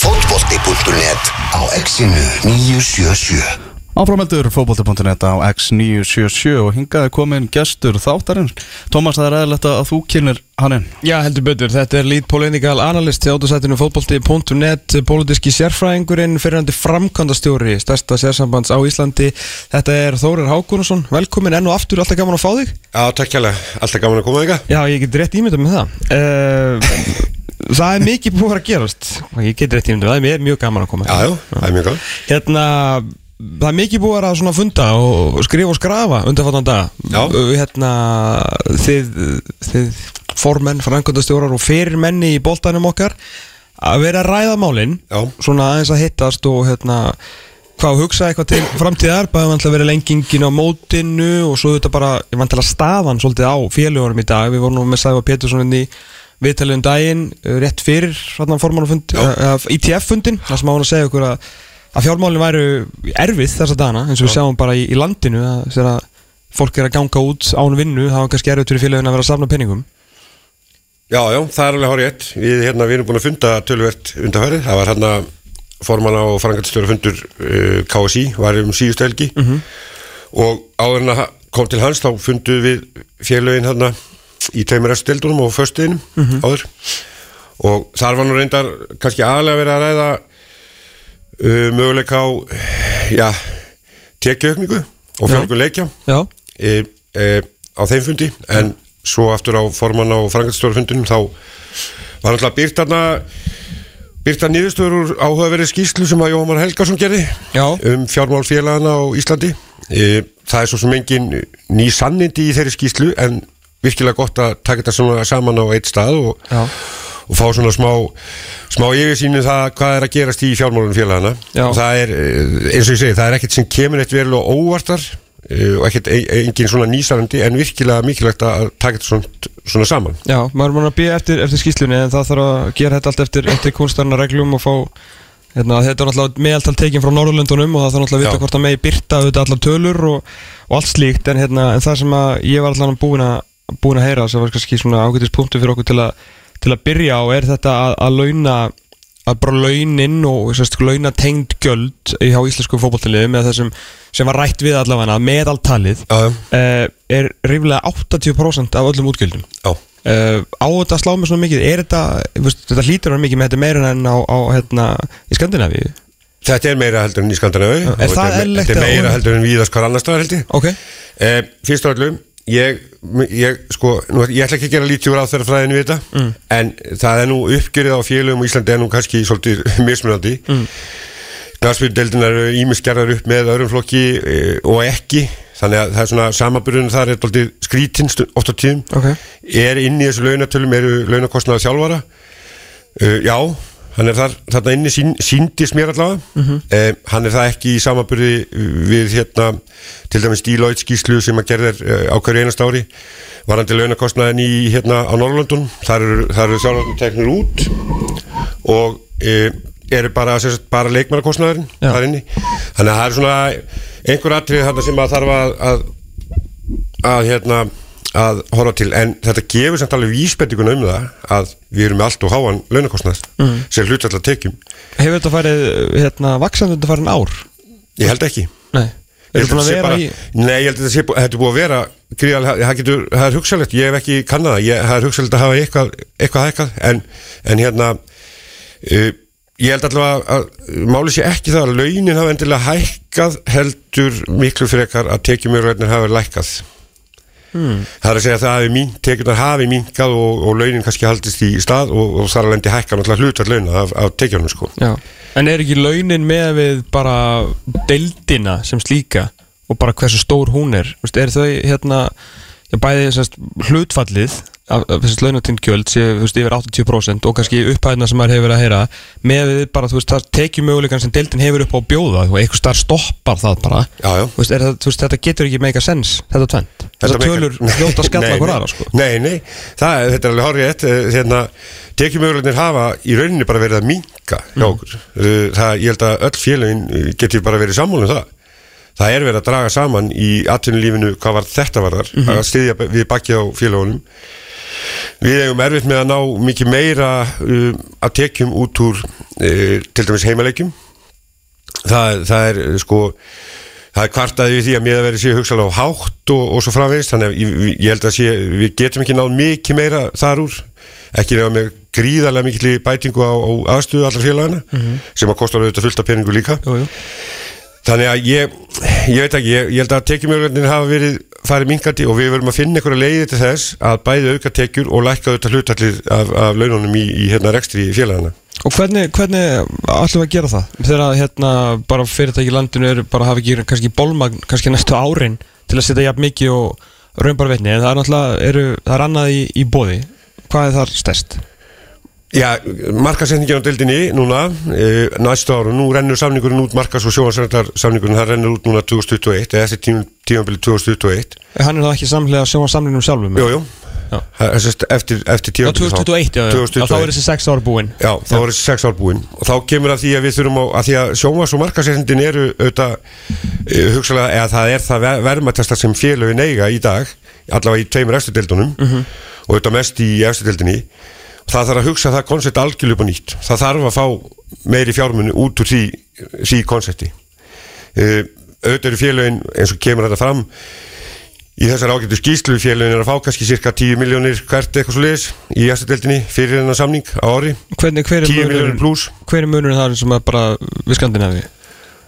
Fótbolti.net á exinu 977 Áframeldur fótbolti.net á X977 og hingaði komin gestur þáttarinn. Tómas, það er eðlert að þú kynir hann inn? Já, heldur betur, þetta er lead political analyst í átusætinu fótbolti.net politíski sérfræðingurinn fyrirhandi framkvæmdastjóri stærsta sérsambands á Íslandi. Þetta er Þórir Hákunarsson, velkomin enn og aftur, alltaf gaman að fá þig. Já, takk hjá alltaf gaman að koma þig Já, ég get rétt ímyndað með það. uh, Það er mikið búið að gerast. Ég get rétt ímyndað, það er mjög gaman að koma. Já, já, það er mjög gaman. Hérna, það er mikið búið að svona funda og skrifa og skrafa undanfattan dag Já. Hérna, þið, þið formenn, frangöndastjórar og fyrirmenni í boltanum okkar að vera að ræða málin Já. svona aðeins að hittast og hérna hvað að hugsa eitthvað til framtíðar. Bæðum vantilega verið lengingin á mótinu og svo þetta bara, ég vantilega staðan svolítið á félugurum í dag, við vorum nú með Sæfa Pétursson inn í viðtalið um daginn uh, rétt fyrir svona formannafund uh, ITF-fundin, það sem á hann að segja okkur að, að fjármálin væru erfið þessa dagana, eins og við sjáum bara í, í landinu að, að fólk er að ganga út án vinnu, það var kannski erfitt fyrir félagin að vera að safna penningum Já, já, það er alveg ett Við, hérna, við erum búin að funda tölvert undanfærið Það var hérna forman á frangatistjóra fundur uh, KSI var um síðustu helgi. Og áður en að kom til hans þá fundu við félögin hérna í tveimur eftir deildunum og föstuðinum áður. Og þar var nú reyndar kannski aðlega verið að ræða uh, möguleika á já, tekjuaukningu og fjölgun leikja Já, e, e, á þeim fundi. En svo aftur á formann á frangatstórafundunum þá var alltaf byrt þarna byrta niðurstöður úr áhugaverið skýslu sem að Jóhamar Helgarsson gerði Já. um fjármálfélagana á Íslandi. E, það er svo sem engin ný sannindi í þeirri skýslu en virkilega gott að taka þetta saman á eitt stað og, og fá svona smá smá yfirsýnu það hvað er að gerast í fjármálunum félagana og það er, eh, eins og ég segi, það er ekkert sem kemur eitt verulega óvartar eh, og ekkert engin svona nýsarandi en virkilega mikilvægt að taka þetta svona, svona saman. Já, maður er mann að býja eftir, eftir skýslunni en það þarf að gera þetta allt eftir, eftir kunstarna reglum og fá hérna, þetta er náttúrulega meðaltal tekin frá Norðurlöndunum og það þarf náttúrulega að vita Já. hvort það megi byrta auðvitað allar tölur og, og allt slíkt en, hérna, en það sem að ég var allan búin að, búin að heyra sem var kannski svona ágætis punktu fyrir okkur til að, til að byrja á er þetta að, að launa að bara launin og sérst, launa tengd gjöld hjá íslensku fótballtaliðum eða þessum sem var rætt við allavega meðaltalið Já, uh, er ríflega 80% af öllum útgjöldum. Já, Uh, á þetta að slá mig svona mikið er þetta, veist, þetta hlýtur að vera mikið með þetta er meira en á, á hérna, í Skandinavíu? Þetta er meira heldur en í Skandinavi Er og það þetta er að- meira heldur en víðast hvar annars staðar held ég. Ok, eh, fyrst og öllum ég, ég, sko, nú, ég ætla ekki að gera lítið úr á þeirra fræðinu við þetta Mm. en það er nú uppgjörið á félögum í Íslandi er nú kannski svolítið mismunandi. Mm. Glassbyrjundeldin eru ímiskerðar upp með öðrum flokki e, og ekki. Þannig að það er svona samaburðun þar er doldið skrítinn oft á tíðum. Ok. Er inn í þessu launatölum eru launakostnaða þjálfara? Uh, já, hann er þar þarna inni sín, síndis mér allavega. Uh, hann er það ekki í samaburði við hérna til dæmis Deloitte skýslu sem að gerðir uh, á hverju einast ári varandi launakostnaðin í hérna á Norrlöndun þar eru, þar eru þjálfarnir teknir út og uh, eru bara, bara leikmannakostnaðurinn Já. þar inni. Þannig að það er svona einhver atrið þarna sem að þarf að, að að hérna að horfa til, en þetta gefur samt alveg vísbendinguna um það að við erum með allt og háan launakostnað Mm. sem hlut alltaf tekjum. Hefur þetta farið, hérna, vaksandi þetta farið en ár? Ég held ekki. Nei, er þetta búin að vera í Nei, ég held að þetta sé bú- þetta er búið að vera það, getur, það er hugsalegt, ég hef ekki kannað það, er hugsalegt að hafa eitthvað eitthvað hækkað, en, en hérna uh, ég held allavega að, að máli sé ekki það að launin hafa endilega hækkað heldur miklu frekar að tekjumjörgleirin hafa lækkað Hmm. það er að segja að það hafi mín, tekjurnar hafi minkað og, og launin kannski haldist í stað og, og þar lendi hækka náttúrulega hlutar launa af, af tekjunum sko já. en er ekki launin með við bara deildina sem slíka og bara hversu stór hún er Vist, er þau hérna já, bæði sérst, hlutfallið af, af þessast launatinnd gjöld sé þú veist, yfir 80% og kannski upphæðina sem maður hefur verið að heyra með við bara, þú veist, það tekjum möguleikann sem deildin hefur upp á bjóða og eitthvað starf stoppar það bara Já, já. Veist, það, veist, þetta getur ekki meika sens þetta tvent, þetta tölur hljóta skalla nei. aðra sko. Nei, nei, það, þetta er alveg horrið ett hérna, tekjumögulegnir hafa í rauninni bara verið að minka hjá Mm. okkur Uh, það, ég held að öll félagin uh, geti bara verið sammálum það það er verið að draga saman í atvinnulífinu hvað var þetta varðar Mhm. að styðja við bakið á félagunum við eigum erfitt með að ná mikið meira uh, að tekjum út úr uh, til dæmis heimaleikjum. Það, það er uh, sko það er kvartaði við því að miða verið sé hugsalega á hátt og, og svo framvegist þannig að ég, ég held að sé, við getum ekki náð mikið meira þar úr. Ekki nefna með gríðarlega mikil bætingu á, á aðstöðu allra félagana sem að kostar auðvitað fullt af peningu líka. Jú, jú. Þannig að ég, ég veit ekki, ég, ég held að tekjumjörgundin hafa verið farið minkandi og við verum að finna einhverja leiði til þess að bæði auka tekjur og lækka auðvitað hlutallið af, af laununum í, í hérna rekstri í félagana. Og hvernig, hvernig ætlum við að gera það? Þegar hérna, bara fyrirtæki landinu eru bara að hafa ekki kannski bólmagn kannski næstu árin til að setja jafn mikið og raunbar veitni en það er náttúrulega, eru, það er annað í, í bóði Hvað er þar stærst? Já, markasetningin á deildinni núna, e, næstu áru, nú rennur samningurinn út, markas- og sjóansrættar samningurinn, það rennur út núna 2021, eða eftir tím, tímabili 2021. Hann er það ekki samlega að sjóa samlingnum sjálfum? Jú, jú, Já. Það sem sagt eftir, eftir Já, tímabili 2021, já, já. 2021. Já, þá er þessi 6 ára búinn Já, þá er þessi sex ár búinn og þá kemur að því að við þurfum á að því að sjómas og markasetningin eru auðvitað e, hugsalega, eða það er það ver verðmættasta sem félögin eiga í dag allavega í tveimur eftirdeildunum og auðvitað mest í eftirdeildinni það þarf að hugsa það koncept algjörlega upp á nýtt. Það þarf að fá meiri fjármunni út úr því, því koncepti. E, auðvitað eru félögin eins og kemur þetta fram í þessar ágættu skýslu félögin er að fá kannski cirka 10 miljónir hvert eitthvað svo leiðis í eftirdeildinni fyrir hennar samning á ári. Hvernig, hver er 10 miljónir pluss Hver er munurinn þar sem að bara við Skandinavi?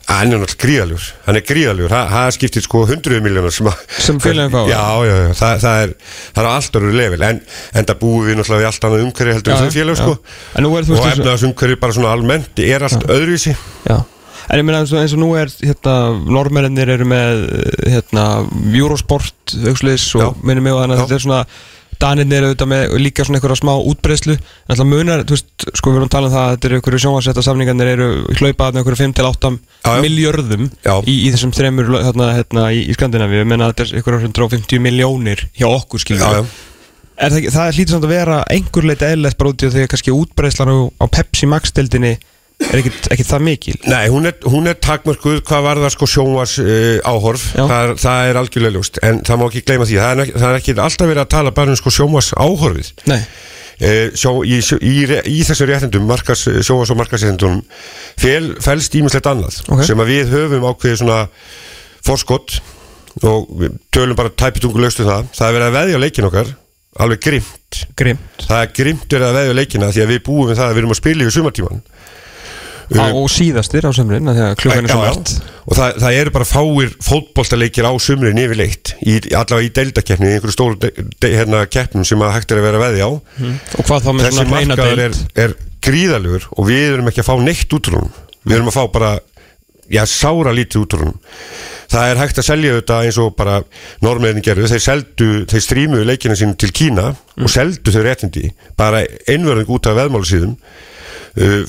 Hann er náttúrulega gríðaljúr, hann er gríðaljúr það, skiptir sko hundruðu miljónar sem, Sem félögin fá? Já, já, já, það, það er það er á allt öru level, en, en það búum við náttúrulega við allt annað umhverju heldur Já, en þau félag já. sko er og veist eins og- efnaðas umhverju bara svona almennt er allt öðruvísi. Já. En ég meina eins og, eins og nú er hérna, normennir eru með hérna, Eurosport aukslis og Já. minnum mig og þannig að Já. þetta er svona Danirnir eru auðvitað með líka svona einhverja smá útbreyslu en alltaf munar, þú veist, sko við erum að tala um það að þetta eru einhverju sjónvarsetta samningarnir eru hlaupaðan einhverju 5-8 Já, já. miljörðum í, í þessum þremur hérna, hérna, í, í Skandinavíu, menna þetta er einhverju 150 miljónir hjá okkur skilur Já, við. það, það hlýtur samt að vera einhver leita eðlilegt bara út í því að kannski útbreyslan á, á Pepsi Max-deldinni er ekkit það mikil? Nei, hún er, hún er takmörkuð hvað var það sko sjónvars uh, áhorf. Það það er algjörlega ljóst, en það má ekki gleyma því. Það er, það er ekki alltaf verið að tala bara um sko sjónvars áhorfið. Nei, Eh, sjó, í, í, í, í þessu réttindum markas, sjóas og markasréttindunum fel, felst ímislegt annað Ok. sem að við höfum ákveðið svona forskott og tölum bara tæpitungu löstu það. Það er verið að veðja leikin okkar alveg grimt grimt það er grimt verið að veðja leikina því að við búum við það að við erum að spila yfir sumartíman á, og síðastir á er margt. Og það, það eru bara fáir fótboltaleikir á sumrin yfirleitt í, allavega í deildakeppni í einhverju stóru de, de, hérna, keppnum sem að hægt er að vera veðja á. Og hvað þá með þessi svona reyna markaður er, deild? er gríðalugur og við erum ekki að fá neitt út úr honum. Við erum að fá bara já, sára lítið út úr honum. Það er hægt að selja þetta eins og bara normeðin gerðu, þeir seldu þeir strímuðu leikina sín til Kína og seldu þau réttindi, bara einverðing út af veðmálusíðum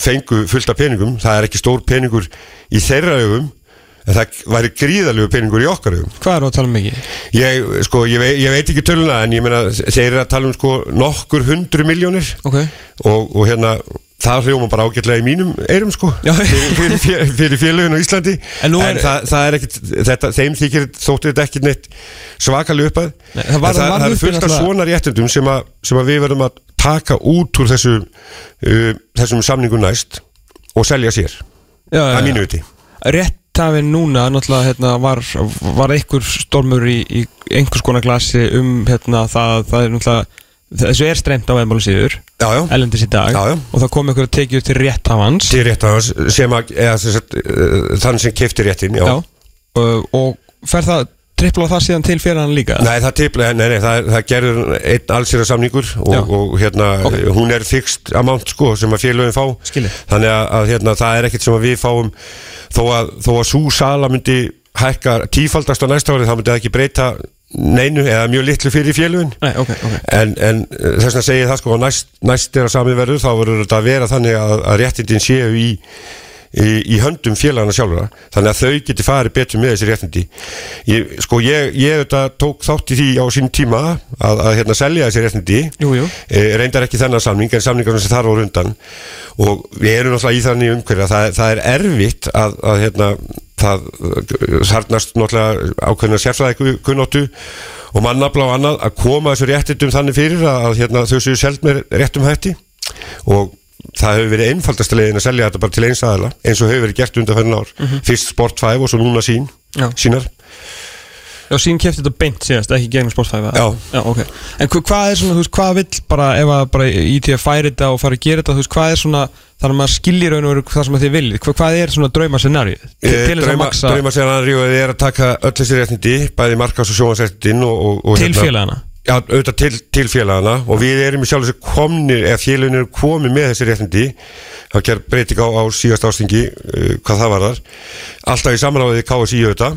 fengu fullt af peningum, það er ekki stór peningur í þeirra augum en það væri gríðalugur peningur í okkar augum. Hvað er að tala um mikið? ég, sko, ég, vei, ég veit ekki töluna en ég meina, þeir eru að tala um sko nokkur hundru miljónir ok, og, og hérna það hljóma bara ágætlega í mínum eirum sko Já. fyrir, fyrir, fyrir, félögin á Íslandi. En nú en er- það, það er ekkit þetta, þeim þykir þóttir þetta ekki neitt svakalega uppað. Nei, það En það, það er fullt af svona réttundum sem, sem að við verðum að taka út úr þessu uh, þessum samningu næst og selja sér að mínu viti réttafinn núna náttúrulega hérna, var, var einhver stormur í, í einhvers konar glasi um hérna, það, það er náttúrulega þessu er streymt á veðmálu síður ellendis í dag Já, já. og það kom einhver tekið til réttafans til rétt af hans sem að eða, sem sagt, uh, þann sem kefti réttin já. og fer það tripla það síðan til fyrir hann líka? Nei, það tipla, nei, nei, það, það gerður einn allsýra samningur og, og hérna, Ok. hún er fixed amount sko, sem að félögin fá. Skilji. þannig að, að hérna, það er ekkert sem við fáum. Þó að, þó að svo sala myndi hækka tífaldast á næsta árið þá myndi það ekki breyta neinu eða mjög litlu fyrir félögin. Nei, ok, ok. En, en eh, þess að segja það sko næst, næst er að sami verður þá verður þetta að vera þannig að, að réttindin séu í, í, í höndum félagana sjálfura þannig að þau geti farið betur með þessi réttindi. Ég, sko ég, ég tók þátt í því á sín tíma að, að hérna, selja þessi réttindi. Jú, jú. e, reyndar ekki þennan samning en samningar sem þar voru undan. Og við erum náttúrulega í þannig umhverja það, það er erfitt að, að hérna, það sarnast náttúrulega ákveðna sérfræði kunnóttu og mannafla og annað að koma þessu réttindum þannig fyrir að, að hérna, þau séu seld með réttum hætti. Og það hefur verið einfaldasta leiðin að selja þetta bara til eins aðila eins og hefur verið gert undan fyrir ár fyrst Sport 5 og svo núna sín Já. sínar Já, sín kefti þetta beint síðast, ekki gegnum Spotify Já. Já, ok. En hva- hvað er svona, þú veist, hvað vill bara ef að bara IT færi þetta og fara að gera þetta þú veist, hvað er svona, þar að maður skiljir raun og veru það sem að þið viljið, hvað, hvað er svona drauma scenari til, Eh, til þess að drauma, maksa drauma sér að ríða er að taka öll þessi réttindi bæði markas og og, og til félagana Já, auðvitað til, til félagana og við erum í sjálf þessu komnir eða félagin eru komið með þessi réttindi. Það ger breyting á, á síðast ástingi uh, hvað það var þar alltaf í samráðið KSI auðvitað.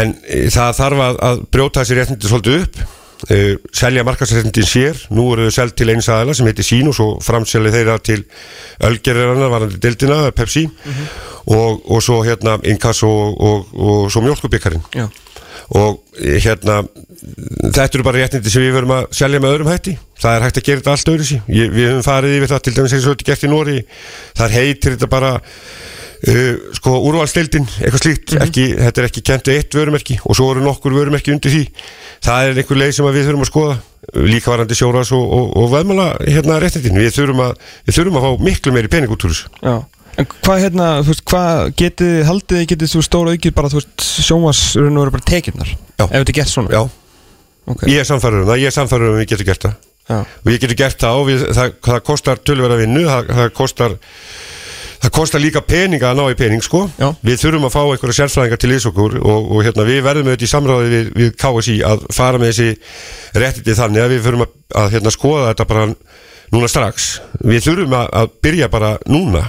En uh, það þarf að, að brjóta þessi réttindi svolítið upp. Uh, selja markasréttindin sér. Nú eru þau seld til eins aðila sem heitir sín og framselja þeirra til ölgerðarana varandi dildina, Pepsi. Og, og svo hérna Inkass og, og, og svo mjölkubikkarinn Já, og eh, hérna þetta eru bara réttindi sem við verum að selja með öðrum hætti. Það er hægt að gera þetta allt öðru sí við höfum farið yfir það til dæmis eins og þetta er gert í Nóri þar heitir þetta bara uh, sko úrvalstildin eitthvað slíkt, ekki, þetta er ekki kent við eitt vörumerki og svo eru nokkur vörumerki undir því. Það er einhver leið sem við þurfum að skoða líka varandi sjóras og, og, og veðmála hérna réttindin, við þurfum að við þurfum að fá miklu meiri pening út úr þessu En hvað hérna, þú veist, hvað getið, haldið þið getið þú stóra aukið bara, þú veist, sjómas og veru bara tekjurnar? Já. Ef þetta er gert svona? Já, ok. Ég er samfærður um það, ég er samfærður um að við getum gert það. Já, og ég getur gert það og við, það, það kostar tölverða vinnu, það, það kostar það kostar líka peninga að ná í pening sko, Já. við þurfum að fá einhverja sérfræðingar til þess okkur og, og hérna, við verðum auðvitað í samráði við, við KSI að fara með þessi réttindi þannig að við þurfum að, að hérna, skoða þetta bara núna strax. Við þurfum að, að byrja bara núna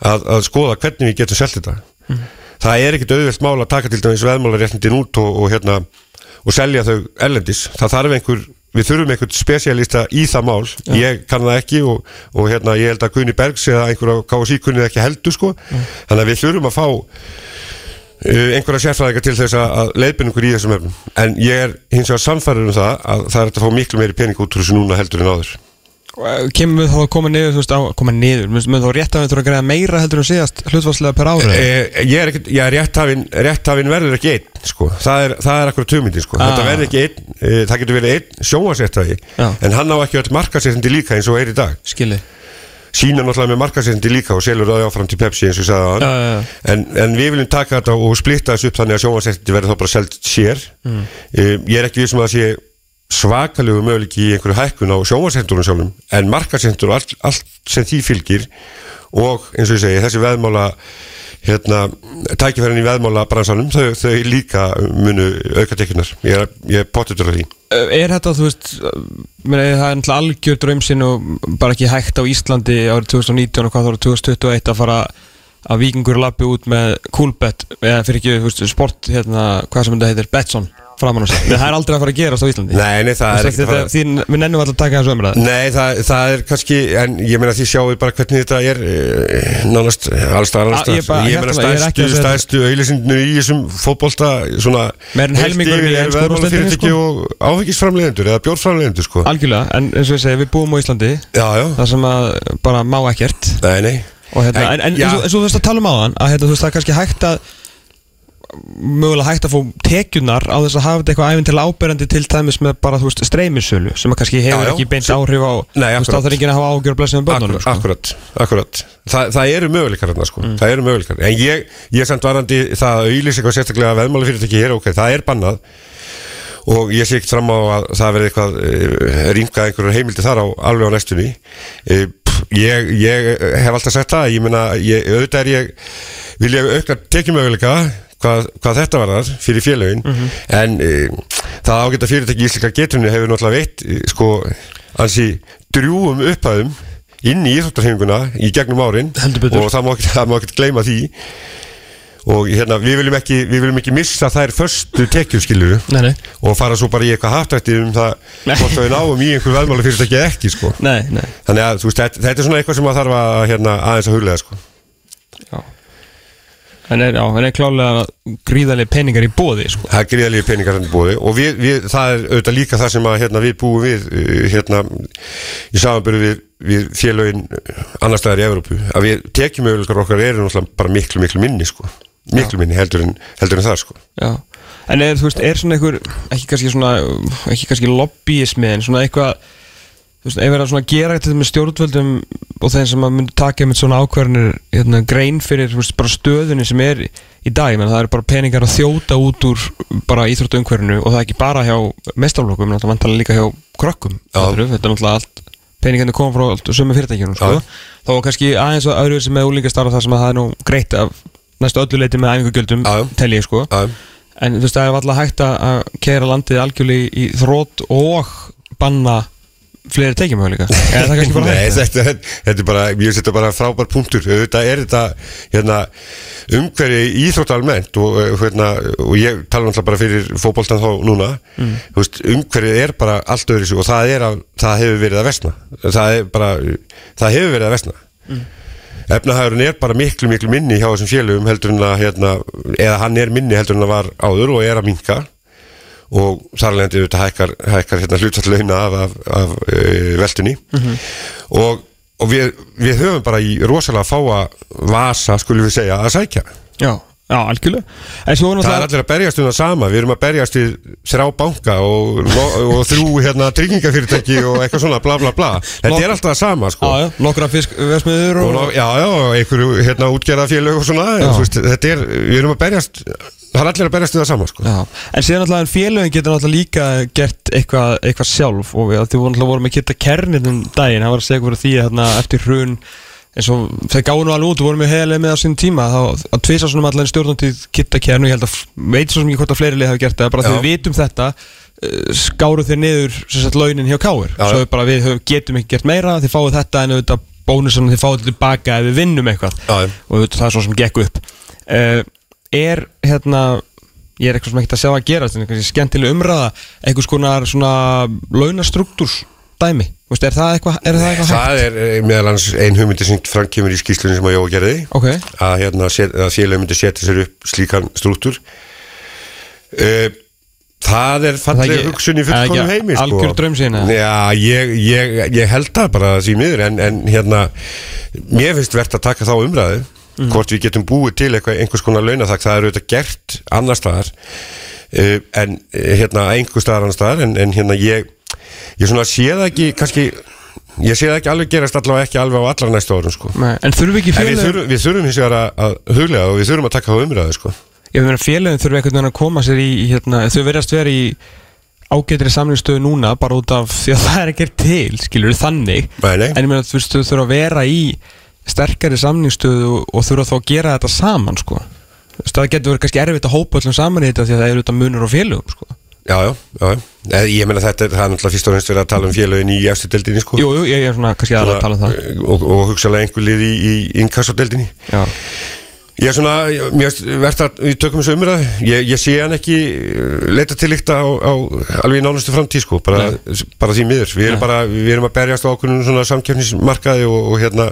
að, að skoða hvernig við getum selt þetta. Það er ekkit auðvelt mál að taka til dæmis veðmálaréttindin út og, og hérna og selja þau ellendis það þarf einhver, við þurfum einhvern spesialista í það mál, ég kann það ekki og, og hérna ég held að Gunni Bergs eða einhver á KSI kunni það ekki heldur sko. Þannig að við þurfum að fá uh, einhverja sérfræðingar til þess að- okkur í þessum efnum. En ég er hins vegar samfæður um það að það er að fá miklu meiri pening út úr þessu núna heldur en áður Kemur við þá að koma niður, þú veist, á, koma niður Mun þá rétt að við þurfum að greiða meira heldur en síðast hlutfarslega per ári Eh, ég er ekkert, ég er rétthafinn rétthafinn verður ekki einn, sko það er, það er akkur tjómyndin, sko, Ah. þetta verður ekki einn e, það getur verið einn sjónvarsréttaði Já. en hann á ekki öll markaséttindi líka eins og er í dag Skilji sína náttúrulega með markaséttindi líka og selur það áfram til Pepsi eins og sagði á Já, já, já. en, en við viljum taka þetta og splitta þessu upp þannig að sjónvarsréttindi verður þá bara selt sér mm. ég að svakalegu möguleiki í einhverju hækkun á sjónvarsréttindunum sjálfum en markaséttindur og allt, allt sem því fylgir og eins og ég segi þessi veðmála hérna, tækifærin í veðmála bransanum, þau, þau líka munu auka tekjunar, ég er, er pottutur af því. Er þetta, þú veist, meni, það er algjör draumsinn og bara ekki hægt á Íslandi árið 2019 og hvað árið 2021 að fara að vikingur lappi út með Coolbet eða fyrir ekki, veist, sport hérna, hvað sem þetta heitir, Betson framan á sig, það er aldrei að fara að gerast á Íslandi. Nei, nei, það er þetta, því við nennum alltaf að taka þessu umræð Nei, það, það er kannski, en ég meina því sjáu bara hvernig þetta er e, nánast allstaðar Ah, ég bara- Ég meina hérna, ég ekki stærstu, að stærstu auðlýsinginu í þessum fótbolta svona Meira en helmingurinn í úrvalsdeildinni, fyrirtæki og áfengisframleiðendur eða bjórframleiðendur sko. Algjörlega, en eins og ég segi, við búum á Íslandi. Já, já, það sem að bara má ekkert. Nei, nei hérna, en, en og- eins og þú veist að tala um áðan að hérna, þú veist það er kannski hægt að mögulega hægt að fá tekjunar á þess að hafa þetta eitthvað æfinn til áberandi til dæmis með bara, þú veist, streymisölu sem að kannski hefur Já, já. ekki beint áhrif á Nei, þú veist, akkurat. þá þarf ekki að hafa ágjör að blessa með börnunum sko. Akkurat, akkurat Þa, Það eru möguleikar hérna sko Mm. Það eru möguleikar En ég, ég er samt varandi það að auðlýs eitthvað sérstaklega veðmála fyrirtæki hér, ok, það er bannað og ég sé ekkert fram á að það verði eitthvað uh, rýmka einhverjur heimildi þar á alveg á næstunni uh, ég, ég hef alltaf sagt það ég meina, auðvitað er ég vil ég auka tekjumöguleika hvað, hvað þetta var þar fyrir félögin en uh, það ágæta fyrirtæki í Íslika getunni hefur náttúrulega veitt uh, sko, ansi drjúum upphæðum inn í íþróttarhefinguna í gegnum árin og það má ekki gleyma því og hérna, við viljum ekki, við viljum ekki missa þær förstu tekjuskiluru Nei, nei, og fara svo bara í eitthvað haftrætti um það hvort við náum í einhver veðmála fyrirtæki eða ekki sko. nei, nei þannig að veist, þetta, þetta er svona eitthvað sem að þarf að hérna, aðeins að huglega sko. já. En er, er klálega gríðarlega peningar í bóði sko. það er greiðalífi peningar henni búið og við, við, það er auðvitað líka það sem að hérna, við búum við uh, hérna, í samanbyrju við, við félögin annar staðar í Evrópu að við tekjum auðvitað okkar eru náttúrulega bara miklu miklu minni sko. Miklu minni heldur en, heldur en það sko. Já, en er, veist, er svona einhver ekki kannski svona, ekki kannski lobbyismi en svona eitthvað þú veist, ef við erum svona gera þetta með stjórnvöldum og þeim sem að myndi taka með svona ákvarðanir hérna, grein fyrir veist, bara stöðunni sem er í dag menn, það eru bara peningar að þjóta út úr bara íþróttu umhverfinu og það er ekki bara hjá mestarflokkum, það vantar líka hjá krökkum, Já. þetta er náttúrulega allt peningarnir koma frá allt sömu fyrirtækjunum sko. Þá kannski aðeins og öðru sem með úlingastarf þar sem að það er nú greitt af næstu öllu leiti með æfingugjöldum tel ég sko. Já, En þú veist, það er alltaf hægt að- keira landið algjörlega í, þrótt og banna fleiri bara Nei, þetta, þetta er bara, ég setja bara frábær punktur. Þetta er þetta hérna, umhverfi íþrótt almennt og, eh, hérna, og ég tala náttúrulega bara fyrir fótboltan þá núna. Mm. umhverfið er bara allt öðru og það, að, það hefur verið að vesna það, bara, það hefur verið að vesna mm. Efnahagurinn er bara miklu miklu minni hjá þessum félögum heldur en að hérna, eða hann er minni heldur en að var áður og er að minka og þar alveg þetta hækkar, hækkar hérna, hlutfalllauna af, af, af uh, veltunni og, og við, við höfum bara í rosalega fáa vasa, skulum við segja, að sækja. Já, já, algjörlega. En það er allir að berjast um það sama. Við erum að berjast við þrjá banka og, og, þrjú hérna, tryggingafyrirtæki og eitthvað svona bla bla bla. Þetta er alltaf það sama sko. Já, já, nokkra fiskversmiður og, og, já, já, einhverju hérna útgerðafélög og svona, en, veist, þetta er, við erum að berjast það er allir að berjast við það sama sko. En síðan náttúrulega félögin getur náttúrulega líka gert eitthvað, eitthvað sjálf. Og við þið voru náttúrulega voru með kitta kernið um daginn, hann var að segja fyrir því að hérna, eftir hrun eins og þeir gáðu nú alveg út og voru með heilega með á sín tíma þá að tvisa svona allan stjórnandið kitta kernu ég held að veit svo ekki hvort að fleiri lið hafa gert það bara þegar við vitum þetta uh, skáru þeir niður sagt launin hjá Káir svo bara við getum ekki gert meira þið fáið þetta en auðvitað bónusum þið fáið tilbaka ef við vinnum eitthvað. Já, og auðvitað það er svo sem gekk upp. Uh, er hérna ég er eitthvað sem ekkert að sjá að gera er skemmtileg umræða Vist, er það eitthvað, það eitthvað hægt? það er eh, meðal hans ein hugmyndi sem framkemur í skýslunni sem að Jóa gerði Ok, að, hérna, að félög myndi setja sér upp slíkan strúttur uh, það er Það ekki- hugsun í það er fullkonum heimi sko. algjör draumsýn, eða? Já, ég, ég, ég held það bara því miður en, en hérna mér finnst verðt að taka þá umræðu Mhm. hvort við getum búið til eitthvað, einhvers konar launathak það er auðvitað gert annar staðar en hérna einhver staðar annar staðar en, en hérna ég ég svona sé það ekki kannski ég sé það ekki alveg gerast allavega ekki alveg á allar næstu árum sko en þurfum við ekki félögin þurfum, við þurfum hins vegar að, að huglega og við þurfum að taka þá umræðu sko. Ég meina félögin þurfum einhvern veginn að koma sér í hérna, þau verðast vera í ágætri samlingstöðu núna bara út af því að það er ekkert til skilur þannig Nei, nei. en ég meina þú þurfa að vera í sterkari samlingstöðu og, þurfa þá að gera þetta saman sko það getur verið kannski erfitt að hópa öllum saman í þetta því að það eru þetta munur og félögum sko Já, já, já. Eh, Ég meina þetta er, það er náttúrulega fyrst og fremst verið að tala um félögin í efstu deildinni sko. Jú, jú, ég er svona kannski aðra að tala um það. Og, og hugsalega einhver lið í, í inkassodeildinni. Já, Ég er svona, mér verðt að við tökum þessu umræðu, ég, ég sé hann ekki uh, leita til líkta á, á alveg í nánustu framtíð sko, bara, bara því miður. Við erum, bara, við erum að berjast á okkur svona samkjöfnismarkaði og, og hérna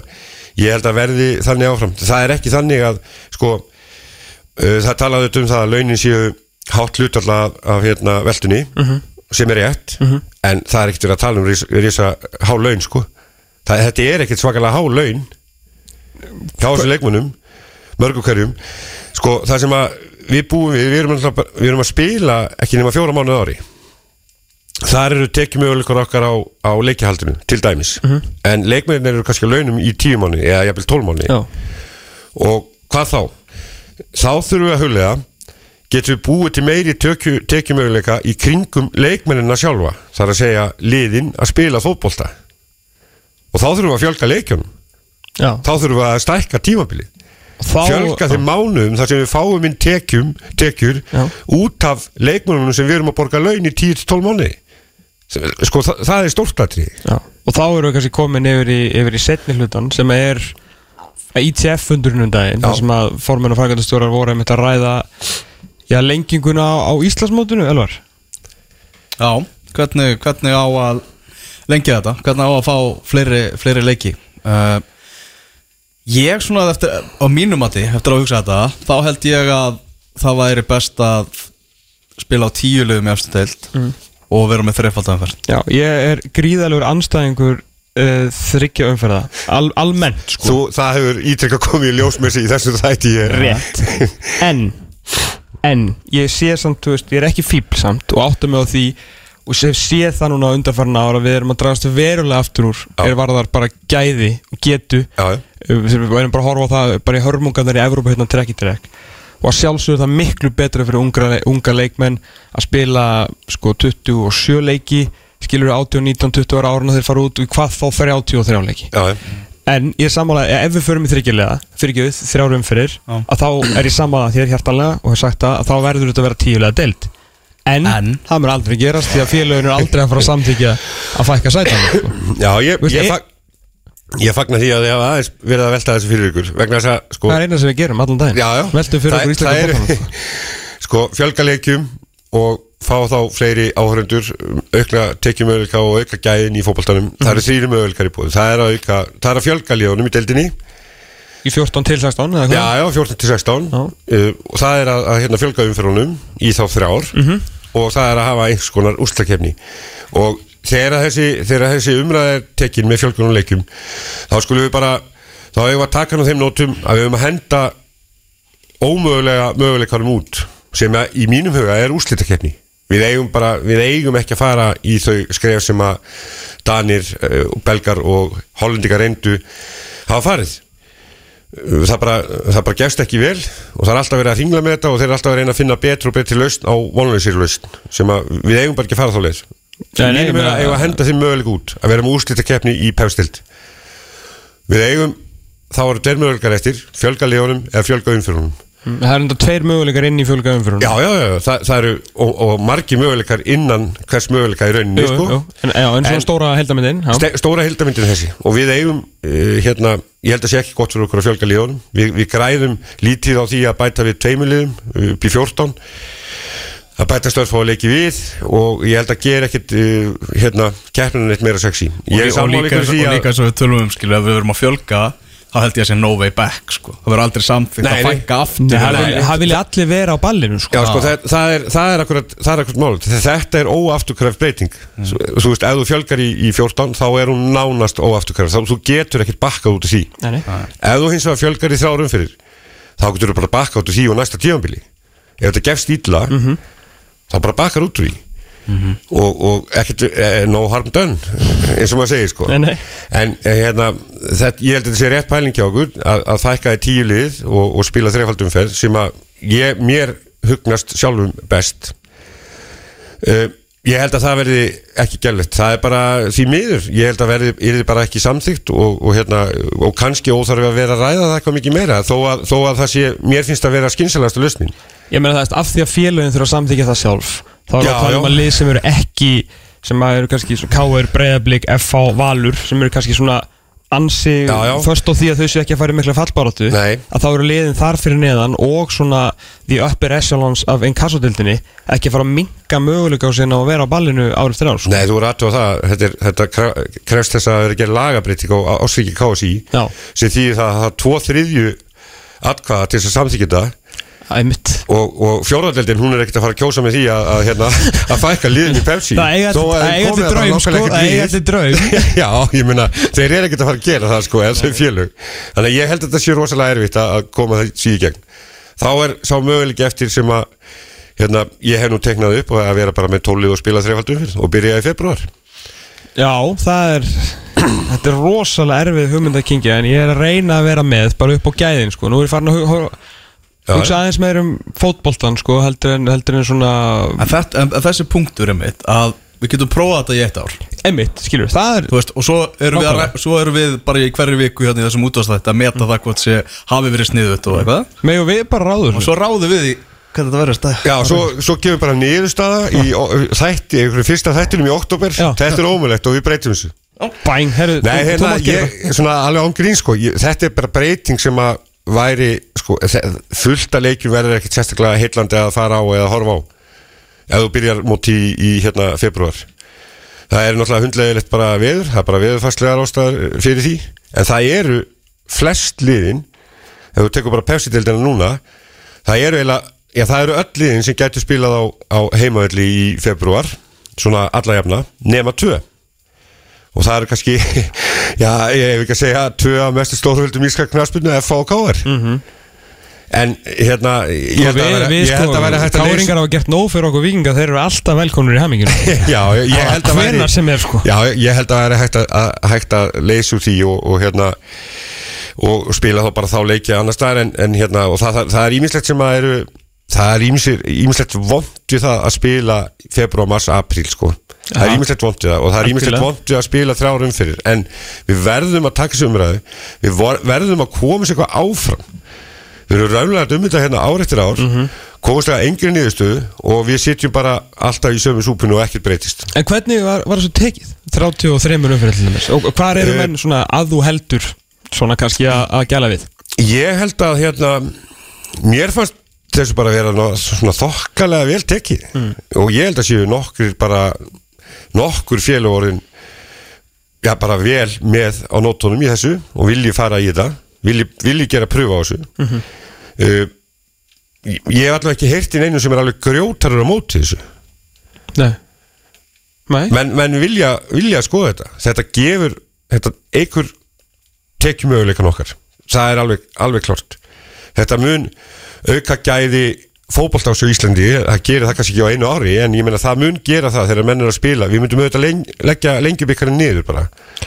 ég held að verði þannig áfram. Það er ekki þannig að sko uh, það að hátt hlutalla af, af hérna veldunni sem er rétt en það er ekkert verið að tala um risa há laun sko. Það, þetta er ekkert svakalega há laun hjá þessu leikmunum mörgum hverjum. Sko það sem að við búum við við erum, bara- við erum að spila ekki nema fjóra mánuð ári. Þar eru tekjumöguleikar okkar á, á leikjahaldinu til dæmis. En leikmennir eru kannski launum í tíu mánuði eða jafnvel tól mánuði. Já, og hvað þá? Þá þurfum við að huglega getum við búið til meiri tekju, tekjumöguleika í kringum leikmennina sjálfa þar að segja liðin að spila fótbolta. Og þá þurfum við að fjölga leikjunum. Já. Þá þurfum við að stækka tímabilið. Þá, fjölga þeim mánuðum þar sem við fáum inn tekjum, tekjur Já. út af leikmennunum sem við erum að borga laun í 10-12 mánuði. Sko það, það er stórtlatri Já, og þá erum við kannski komin yfir í, yfir í setni hlutan sem er ITF fundurinn um daginn þar sem að formenn og frækvæmdastjórar voru að ræða já, lenginguna á, á Íslandsmótinu, Elvar? Já, hvernig, hvernig á að lengja þetta, hvernig á að fá fleiri, fleiri leiki? Uh, Ég svona eftir, á mínum mati, eftir að hugsa þetta þá held ég að það væri best að spila á tíu liðum í eftir deild og vera með þreifaldaðanferð Já, ég er gríðalegur anstæðingur uh, þryggja umferða. Al, almennt sko. Þú, það hefur ítrekka komið í ljósmessi í þessu þætti ég rétt. En, en ég sé samt, þú veist, ég er ekki fíbl samt og átta mig á því og sem sé það núna undanfarna ára við erum að dragast verulega aftur úr Já. er varðar bara gæði og getu Já, já. Sem við erum bara að horfa á það bara í hörmungarnar í Evrópa hérna trekk í trekk og að sjálfsögðu það miklu betra fyrir unga, unga leikmenn að spila sko 27 leiki skilur 18, 19, 20 ára ára þeir fara út og hvað þá 33 leiki Já, já. En ég er sammála, ef við förum í þryggjulega fyrir ekki við, þrjárum fyrir Já. að þá er ég sammála þér hjartanlega og hef sagt það að þá verður þetta að vera tíulega deild En, En? það mér aldrei gerast því að félögin er aldrei að fara að samþykja að fækka sætan sko. Já, ég, Veist, ég, fag, ég fagna því að þið hafa aðeins verið að velta þessu fyrir ykkur vegna þess að sko, Það er eina sem við gerum allan daginn já, já, Veltum fyrir íslenska eru- bóttanum sko, fjölgaleikjum og fá þá fleiri áhörundur aukna tekjumöðulika og auka gæðin í fótboltanum. Það eru þrýri mögulikar í búið það er að, auka, það er að fjölga ljónum í deildinni. Í 14 til 16 eða já, já, 14 til 16 Já. uh, og það er að, að hérna, fjölga umferðunum í þá þrjár. Mhm. og það er að hafa einhvers konar úrstakefni og þegar þessi, þessi umræð er tekin með fjölgunum leikjum þá skulum við bara þá hefum við að taka hann á þeim nótum að við hefum að henda ómögulega möguleikanum út sem að, í mínum huga er úrslitakeppni við eigum bara, við eigum ekki að fara í þau skref sem að Danir, uh, Belgar og Hollendingar reyndu hafa farið. Það bara, það bara gefst ekki vel og það er alltaf verið að ringla með þetta og þeir eru alltaf að reyna að finna betri og betri lausn á vonleysir lausn sem að við eigum bara ekki að fara þá ég er meina- að eigum að henda þeim möguleik út að vera með úrslita keppni í pefstild við eigum þá eru tveir möguleikar eftir fjölga leonum eða fjölga umfyrunum Það er enda tveir möguleikar inn í fjölga umfyrun já, já, já, það, það eru og, og margi möguleikar innan hvers möguleika í rauninni jú, sko. jú. En, já, en svona En- stóra heldamindin Ste stóra hildamyndin er þessi. Og við eigum uh, hérna, ég held að sé ekki gott fyrir okkur að fjölga liðunum. Við, við græðum lítið á því að bæta við tveimurliðum upp í 14 að bæta stöðs fá að leiki við. Og ég held að gera ekkit uh, hérna, keppninu eitt meira sexy. Ég er og, og að líka og við tölum um skilu, ef við verum að fjölga þá held ég að sé no way back sko. það verður aldrei samþýtt að fækka aftur Það Nei. vilja- allir vera á ballinu sko. Já, sko, það, það, er, það er akkurat, er akkurat mál Þetta er óafturkræf breyting Mm. Þú veist, ef þú fjölgar í, í 14 þá er hún nánast óafturkræf þá þú getur ekkert bakkað út af því Nei, nei. Ef þú hins vegar fjölgar í þrjárum fyrir þá getur þú bara bakkað út af því og næsta tíðanbili Ef þetta gefst ítla Mhm. þá bara bakkar út úr því og, og ekkert eh, no harm done eins og maður segir sko. Nei, nei. en eh, hérna þetta, ég held að þetta sé rétt pæling hjá okkur að, að fækka í tíu lið og, og spila þreifaldumferð sem að ég, mér hugnast sjálfum best. Uh, ég held að það verði ekki gællett, það er bara því miður, ég held að verði, er bara ekki samþygt og, og hérna, og kannski óþarfi að vera að ræða það eitthvað mikið meira þó að, þó að það sé, mér finnst að vera skynsalasta lausnin. Ég meina það er af því að félögin þurfa að samþykja það sjálf þá er Já, að tala um að lið sem eru ekki sem eru kannski K.R. Breiðablík, F.A. Valur sem eru kannski svona ansi först á því að þau séu ekki að fara mikla fallbaróttu að þá eru liðin þar fyrir neðan og svona the upper echelons af inkassodildinni ekki að fara að minka möguleika á sinna að vera á ballinu árið ár sko. Nei, þú voru aðtöða það, þetta, er, þetta krefst þess að vera gera lagabreiting á ásvíki KSI sem því það að það er tvo þriðju atkvaða til þess að samþykja þetta Æmitt og, og fjóraðdeldin hún er ekkert að fara að kjósa með því að, að, hérna, að fækka liðin í Pepsi Það eiga bara draum sko, það eiga lið. draum Já, ég meina, þeir eru ekkert að fara að gera það sko, eða þau félög Þannig að ég held að þetta sé rosalega erfitt að koma það síði gegn Þá er sá möguleiki eftir sem að hérna, ég hef nú teiknað upp og að vera bara með tólið og spila þreifaldum fyrir og byrja í februar Já, það er Þetta er rosalega erfið hugmynd að kingja En ég er að reyna að vera með bara upp á gæðin sko. Nú er ég farin að. Hugsa aðeins meir um fótboltan sko, heldur, en, heldur en svona en, þetta, en þessi punktur er mitt að við getum prófað þetta í eitt ár. Emmitt, skilur, það er Þú veist, og svo erum, við að, svo erum við bara í hverju viku hérna í þessum útvarsþætti að meta það hvort sé hafi verið sniðut og eitthvað. Megum við bara ráður og svo ráðum við í hvernig þetta verður stað Já, svo, svo gefum við bara niðurstaða í þætti, einhverju fyrsta þættinum í oktober. Þetta er ómulegt og við breytum þessu. Bæng, herru, þú- þú hérna, mátt gera. ég, svona alveg án grín sko. Ég, Þetta er bara breyting sem að væri sko, þe- fullt að leikjum verður ekkert sérstaklega heillandi að fara á eða horfa á ef þú byrjar móti í, í hérna februar það er náttúrulega hundlegilegt bara veður það er bara veðurfarslegar ástæðar fyrir því. En það eru flest liðin ef þú tekur bara pepsi-dildina núna það eru eiginlega Já, það eru öll liðin sem getur spilað á, á heimavelli í februar svona alla jafna, nema tvö og það eru kannski já, ég hef ekki að segja tvö að mestu stórhöldum íska knaspinu F.A. og K.R. En hérna Ég held að vera- ég held sko, að vera hægt að leysa káringar hafa gert nóg fyrir okkur vikinga þeir eru alltaf velkonur í hemminginu Já, ég held að er, sko. Já, ég held að væri hægt að, hægt að leysa úr því og, og hérna og spila þá bara þá leiki annars staðar en, en hérna, og það, það, það er ímislegt sem að eru það er ímislegt vond við það að spila februar, mars, apríl sko. Það er ímislegt vond við það og það er ímislegt Algjörlega. vond við að spila þrjár umfyrir en við verðum að taka þessu umræðu. Við verðum að koma sér eitthvað áfram. Við erum ræðulega um þetta hérna ár eftir ár. Mm -hmm. komast að engri niðurstöðu og við sitjum bara alltaf í sömu súpinu og ekkert breytist. En hvernig var, var þessu tekið? 33 umfyrir Og hvað eru Eh, menn svona að þú heldur Svona kannski að, að gæla við? Ég held að hérna mér fannst þessu bara vera ná- svona þokkalega vel tekið. Og ég held að séu nokkur bara nokkur félagorðin já bara vel með á nótunum í þessu og vilji fara í þetta vilji, vilji gera pröfu á þessu. Uh, ég hef allavega ekki heyrt í neinu sem er alveg grjótarur á móti þessu. Nei. Nei. Menn, menn vilja, vilja skoða þetta. Þetta gefur, þetta einhver tekjum möguleikan okkar. Það er alveg, alveg klart þetta mun auka gæði fótbolta á Íslandi, það gerir það kannski ekki á einu ári en ég meina það mun gera það þegar menn er að spila, við myndum auðvitað leng, leggja lengjubikkarinn niður bara.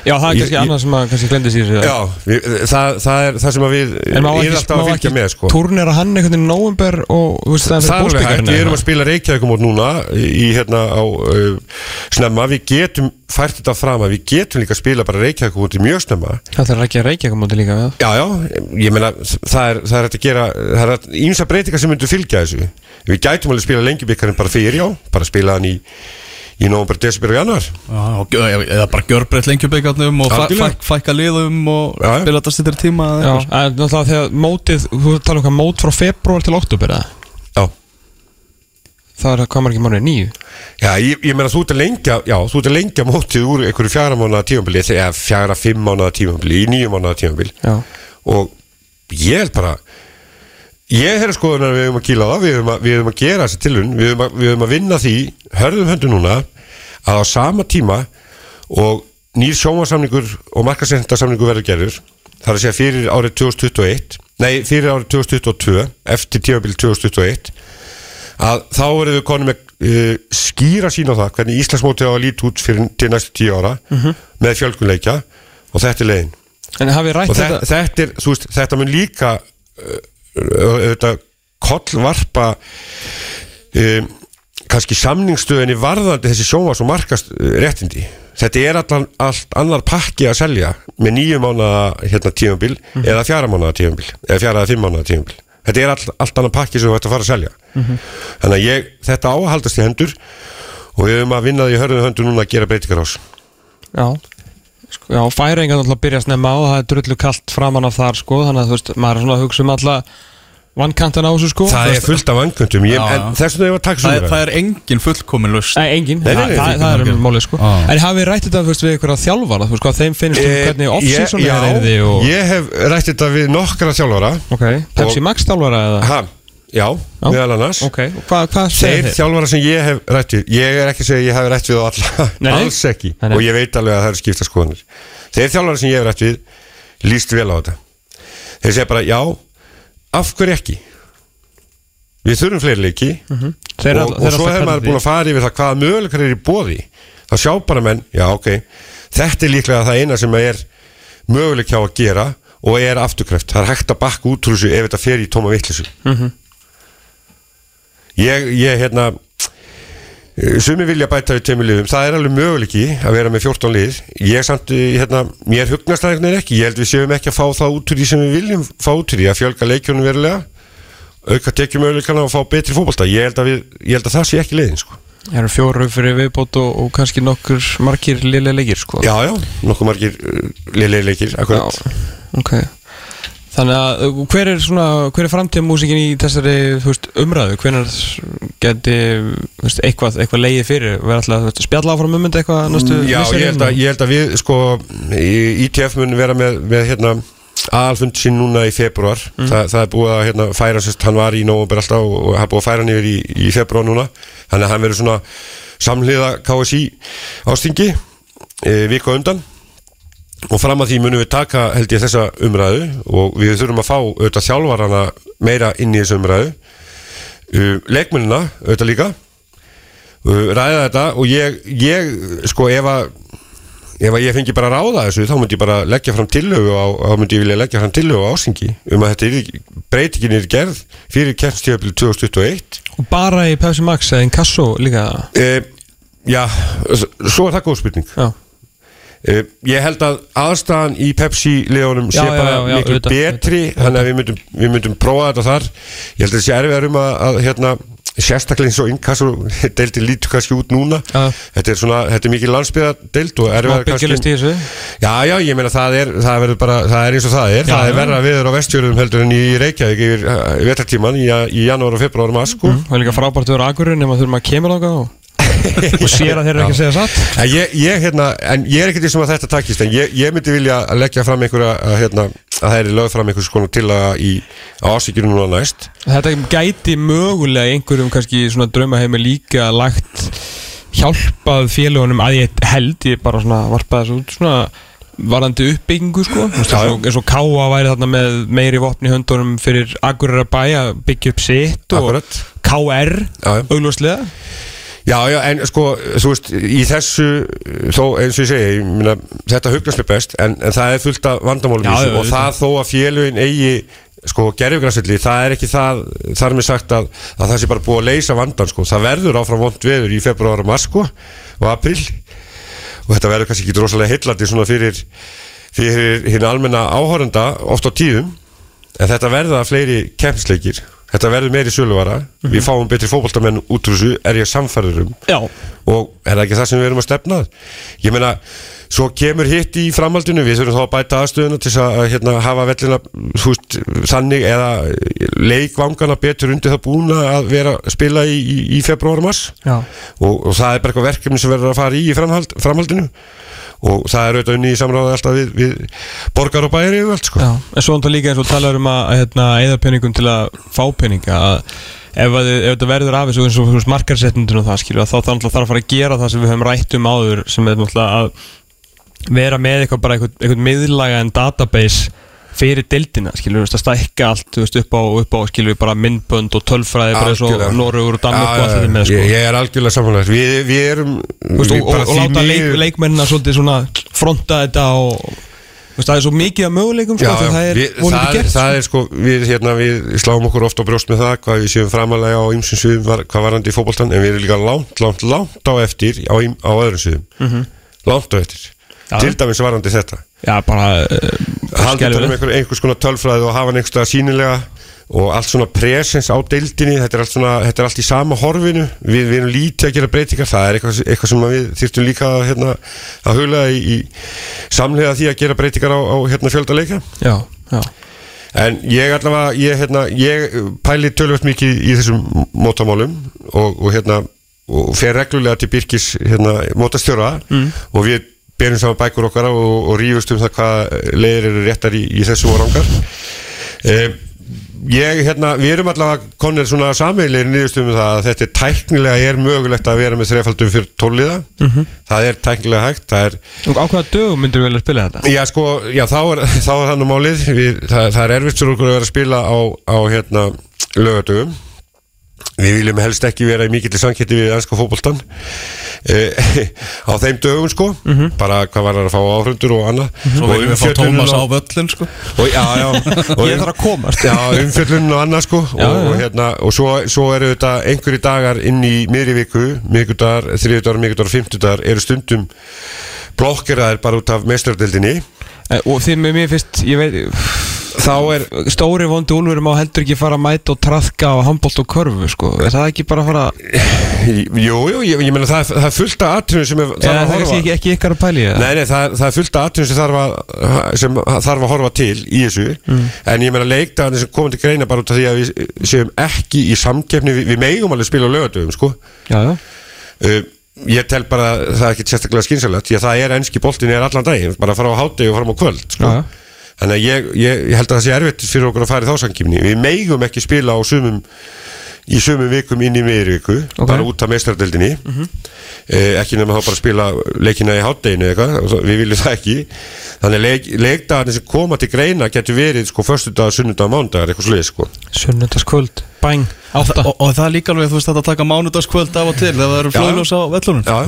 Já, það er kannski annað sem að kannski glendi sér Já, við, það, það er það sem að við erum alltaf að fylgja með sko. turnera hann einhvern veginn í nóvember og þú veist það Það er alveg hægt, bósbyggarinn við erum að spila Reykjavíkum út núna í hérna á uh, snemma, við getum fært þetta fram að við getum líka að spila bara Reykjavíkum út í mjög snemma. Það er ekki að reykja komandi líka við Já, já, ég meina það er, það er að gera, það er ímsa breytingar sem myndu fylgja þessu. Við gætum alveg að spila lengjubikkarinn bara fyrir, já, bara spila hann í í nóvember, desember og januar. Já, og- eða bara gjörbreytt lengjubíkarnum og fæ, fæ, fækka liðum og Já, spila þetta stittir tíma Já, en náttúrulega þegar mótið, þú tala um hvað mót frá februar til oktober eða? Það er hvað margir mánuði, nýju? já ég, ég meina þú ert að lengja já, þú ert að lengja mótið úr einhverju fjara mánuða tímabili eða fjara fimm mánuða tímabili í nýju mánuða tímabili Já. Og ég held bara ég er að skoðuna að við höfum að kýla það við höfum að, að gera þessi tilun við höfum að, að vinna því, hörðum höndu núna að á sama tíma og nýr sjómasamningur og markasendtarsamningur verður gerður þar að segja fyrir árið 2021 nei, fyrir árið 2022 eftir tímabil 2021 að þá verðum við konum með uh, skýra sín á það hvernig Íslandsmótið á að líti út fyrir til næstu tíu ára með fjölgunleikja og þetta er rætt og þetta, þetta er, veist, þetta mun líka uh, kollvarpa um, kannski samningsstöðinni varðandi þessi sjónvars og markast réttindi þetta er allan, allt annar pakki að selja með nýju mánuða hérna, tímabil eða fjara mánuða tímabil eða fjara eða fimm mánuða tímabil þetta er all, allt annar pakki sem þú ætti að fara að selja. Þannig að ég, þetta á að haldast í hendur og við höfum að vinna því hörðu höndu núna að gera breytingar ás Já. Sko, Já, færingar náttúrulega byrja snemma á Það er drullu kallt framan af þar sko Þannig að þú veist, maður er svona að hugsa um alla Vankantan á þessu sko. Það er fullt af vangundum Já, en já. þess vegna ég var það, er, það er engin fullkomin lust Nei, engin, Nei, nei, það, nei, það, nei, það er málið sko. Já. En hafið rætt þetta veist, við ykkur að þjálfara? Þú veist hvað þeim finnst um Eh, hvernig off-season ég- er Já, og... ég hef rætt þetta við nokkra þjálfara. Ok, Pepsi og- Max þjálfara eða? ha, Já, meðal annars. Ok, og hvað, hvað Þeir segir þið? þjálfara sem ég hef rætt við. Ég er ekki að segja að ég hef rætt við á alla. Nei, nei. Alls ekki. Nei, nei. Og ég veit alveg að það eru skipta skoðanir. Þeir þjálfara sem ég hef rætt við Lýst vel á þetta. Þeir segja bara já, af hverju ekki? Við þurfum fleiri leiki. Þeir eru og, all- og eru svo hefur maður búin að fara yfir það hvaða möguleikar er í bóði þá sjá bara menn, já ok. Þetta er líklega það eina sem er möguleik hjá að gera og er afturkræft, það er hægt að bakka út úr þessu ef þetta fer í tóma vittlisu Mhm. ég, ég hérna sumi vilja bæta við tveimur liðum. Það er alveg möguleiki að vera með 14 lið. Ég samt, hérna, mér hugnast það veginn ekki, ég held við séum ekki að fá það út úr því sem við viljum fá út úr því að fjölga leikjónum verulega auka tekjum möguleikana og fá betri fótbolta. Ég ég held að það sé ekki leiðin sko. Það eru fjóru fyrir viðbót og, og kannski nokkur margir liðlega leikir sko. Já, já, nokkuð margir uh, liðlega leikir akkurat. ok Þannig að uh, hver er svona, hver er framtíðamúsikin í þessari veist, umræðu, hvenar geti veist, eitthvað, eitthvað leiði fyrir, verða alltaf veist, spjalla áfram um eitthvað næstu já, ég held, að, ég held að við sko, í- ITF mun vera með, með hérna, aðalfund sín núna í februar Þa, það er búið að hérna, færa sérst, hann var í nóvember alltaf og, er búið að færa hann yfir í, í februar núna. Þannig að hann verður svona samhliða KSI ástingi e, viku á undan og fram að því munum við taka held ég þessa umræðu og við þurfum að fá auðvitað þjálfarana meira inn í þessu umræðu. Uh, leikmennina auðvitað líka. Uh, ræða þetta og ég, ég sko ef að ef að ég fengi bara að ráða þessu þá myndi ég bara leggja fram tillögu á, þá myndi ég vilja leggja fram tillögu á ásengi um að þetta er, breytingin er gerð fyrir kemstíðabil 2021 Og bara í Pepsi Max eða Inkasso líka? Uh, já, svo er það góð spurning. Já, Uh, ég held að aðstæðan í Pepsi-leðunum sé Já, bara já, já, miklu auðvitað, betri þannig að við myndum, við myndum prófa þetta þar. Ég held að það sé erfiðar um að, að hérna, sérstaklega eins og innkassu deildin lítur kannski út núna. Þetta er svona, þetta er mikið landsbyðadeild og erfiðar þessu? Já, já, ég meina það er, það bara, það er eins og það er, það er já. verra viður á vestjörðum heldur en í Reykjavík yfir uh, vetartíman í, í janúar og februar og mars, sko. Það er líka frábært að vera agurinn nema þurfum að kemur þangað og, og sér að þeir eru ekki að segja satt. En ég, ég, hérna, en ég er ekkert því sem að þetta takist en ég, ég myndi vilja að leggja fram einhverja að, hérna, að það er lögð fram einhvers konar til að í, ásíkjunum núna næst. Þetta gæti mögulega einhverjum kannski svona draumaheimi líka lagt hjálpað félagunum að ég held ég bara svona varpaði þessu út svona varandi uppbyggingu sko. Eins og- Káa væri þarna með meiri vopni í höndunum fyrir Akureyra bæ að byggja upp sitt og Akkurat. KR Já, já. Já, en sko, þú veist, í þessu þó, eins og ég segi, ég myna, þetta hugnast mér best, en, en það er fullt af vandamálum Já, já, og það þó að félugin eigi sko, gerfugransvelli, það er ekki það þar með sagt að, að það sé bara búið að leysa vandan, sko, það verður áfram vond veður í februar og mars, sko, og april og þetta verður kannski ekki rosalega heillandi svona fyrir, fyrir hinn almenna áhorenda oft á tíðum en þetta verða fleiri kemsleikir þetta verður meiri söluvara. Við fáum betri fótboltamenn út úr þessu er ég samfærður um. Og er það ekki það sem við erum að stefna ég meina, svo kemur hitt í framhaldinu, við þurfum þá að bæta aðstöðuna til að hérna, hafa vellina þú veist, þannig eða leikvangana betur undir það búna að vera að spila í, í, í februar og mars og, og það er bara eitthvað verkefni sem verður að fara í í framhald, framhaldinu og það er auðvitað unni í samráði alltaf við, við borgar og bæri yfir allt sko. Já, en svo náttúrulega líka eins og talar um að hérna, eða peningum til að fá peninga að ef, að, ef þetta verður af þessu eins og veist, markarsetnundin og það skilju þá þarf þarf að fara að gera það sem við höfum rætt um áður sem er náttúrulega að vera með eitthvað bara eitthvað, eitthvað miðlaga en database fyrir dildina, skilju, að stækka allt veist, upp á, upp á, skilju, bara myndbönd og tölfræði, bara eins og. Norugur og Danmark og allt þetta með, sko. Ég, ég er algjörlega samanlega við, við erum veist, við og, og, bara og láta leik, leikmennina svolítið svona fronta þetta og veist, það er svo mikið af möguleikum sko, Já, það er við, vonandi það, gert það er sko við, hérna, við sláum okkur ofta á brjóst með það hvað við séum framalega á ymsum sviðum var, hvað varandi í fótboltan en við erum líka langt, langt, langt á eftir á, á öðrum sviðum. Langt á eftir. Til dæmis varandi þetta Já, bara halda skelfilegt. um einhver, einhvers konar tölfræði og hafa hann einhverstað sínilega og allt svona presens á deildinni þetta er allt, svona, þetta er allt í sama horfinu við, við erum lítið að gera breytingar það er eitthvað, eitthvað sem við þyrftum líka að, hérna, að hugla í, í samlega því að gera breytingar á, á hérna, fjölda Já, já En ég allavega, ég, hérna, ég pæli tölvöld mikið í þessum mótamálum og, og hérna og fer reglulega til Birkis hérna, mótastjóra mm. og við berum saman bækur okkar og, og rífust um það hvað leiðir eru réttar í, í þessu og rangar. Eh, ég, hérna, við erum allavega konir svona sameilir nýðustum um það að þetta er tæknilega er mögulegt að vera með þrefaldum fyrir tóliða það er tæknilega hægt, það er Og á hvaða dögum myndir við velja að spila þetta? Já, sko, já, þá er, er það nú málið. Við, það, það er erfitt fyrir okkur að vera að spila á, á hérna, lögadögum Við viljum helst ekki vera í mikill samketti við ennska fótboltan eh, á þeim dögum, sko. Bara hvað var það að fá áhrundur og annað. Svo og viljum við fá Tómas á völlin sko. Og, já, já, og, Ég þarf að komast. Já, umfjöllun og annað sko. Já, og, og, hérna, og svo, svo eru þetta einhverju dagar inn í miðri viku miðgudagar, þriðudagar, miðgudagar og fimmtudagar eru stundum blokkeraðir bara út af meistardildinni Eh, Og því með mér fyrst, ég veit þá er Stóri vondi úlfur má heldur ekki fara að mæta og traðka á handbólt og körfu sko Er það ekki bara að fara Jú, jú, ég, ég meina það, það er fullt af atriðum sem er, þarf það að er horfa kannski ekki, ekki ykkar að pæli það? Nei, nei, það, það er fullt af atriðum sem þarf að sem þarf að horfa til í þessu Mm. en ég meina leikdagarnir sem komið til greina bara út af því að við séum ekki í samkeppni við, við megum alveg spila á lögadöfum sko Já, já uh, ég tel bara að það er ekki sérstaklega skynsalegt því að það er enski boltin er allan daginn bara að fara á hátegi og fara á kvöld sko. Já, já. þannig að ég, ég, ég held að það sé erfitt fyrir okkur að fara í þá samkýmni við megum ekki spila á sumum í sömu vikum inn í miðri viku Ok. bara út af meistaradeldinni eh, ekki nema þá bara að spila leikina í hátteginu eitthvað, og við viljum það ekki. Þannig leik, leikdagarnir sem koma til greina getur verið sko föstudag, sunnudag, mánudagar eitthvað sluðið sko. Sunnundaskvöld, bæng, Og, átta og, og það er líka alveg, þú veist, að taka mánudagskvöld af og til þegar það eru Já. flóðljós á vellunum. Já,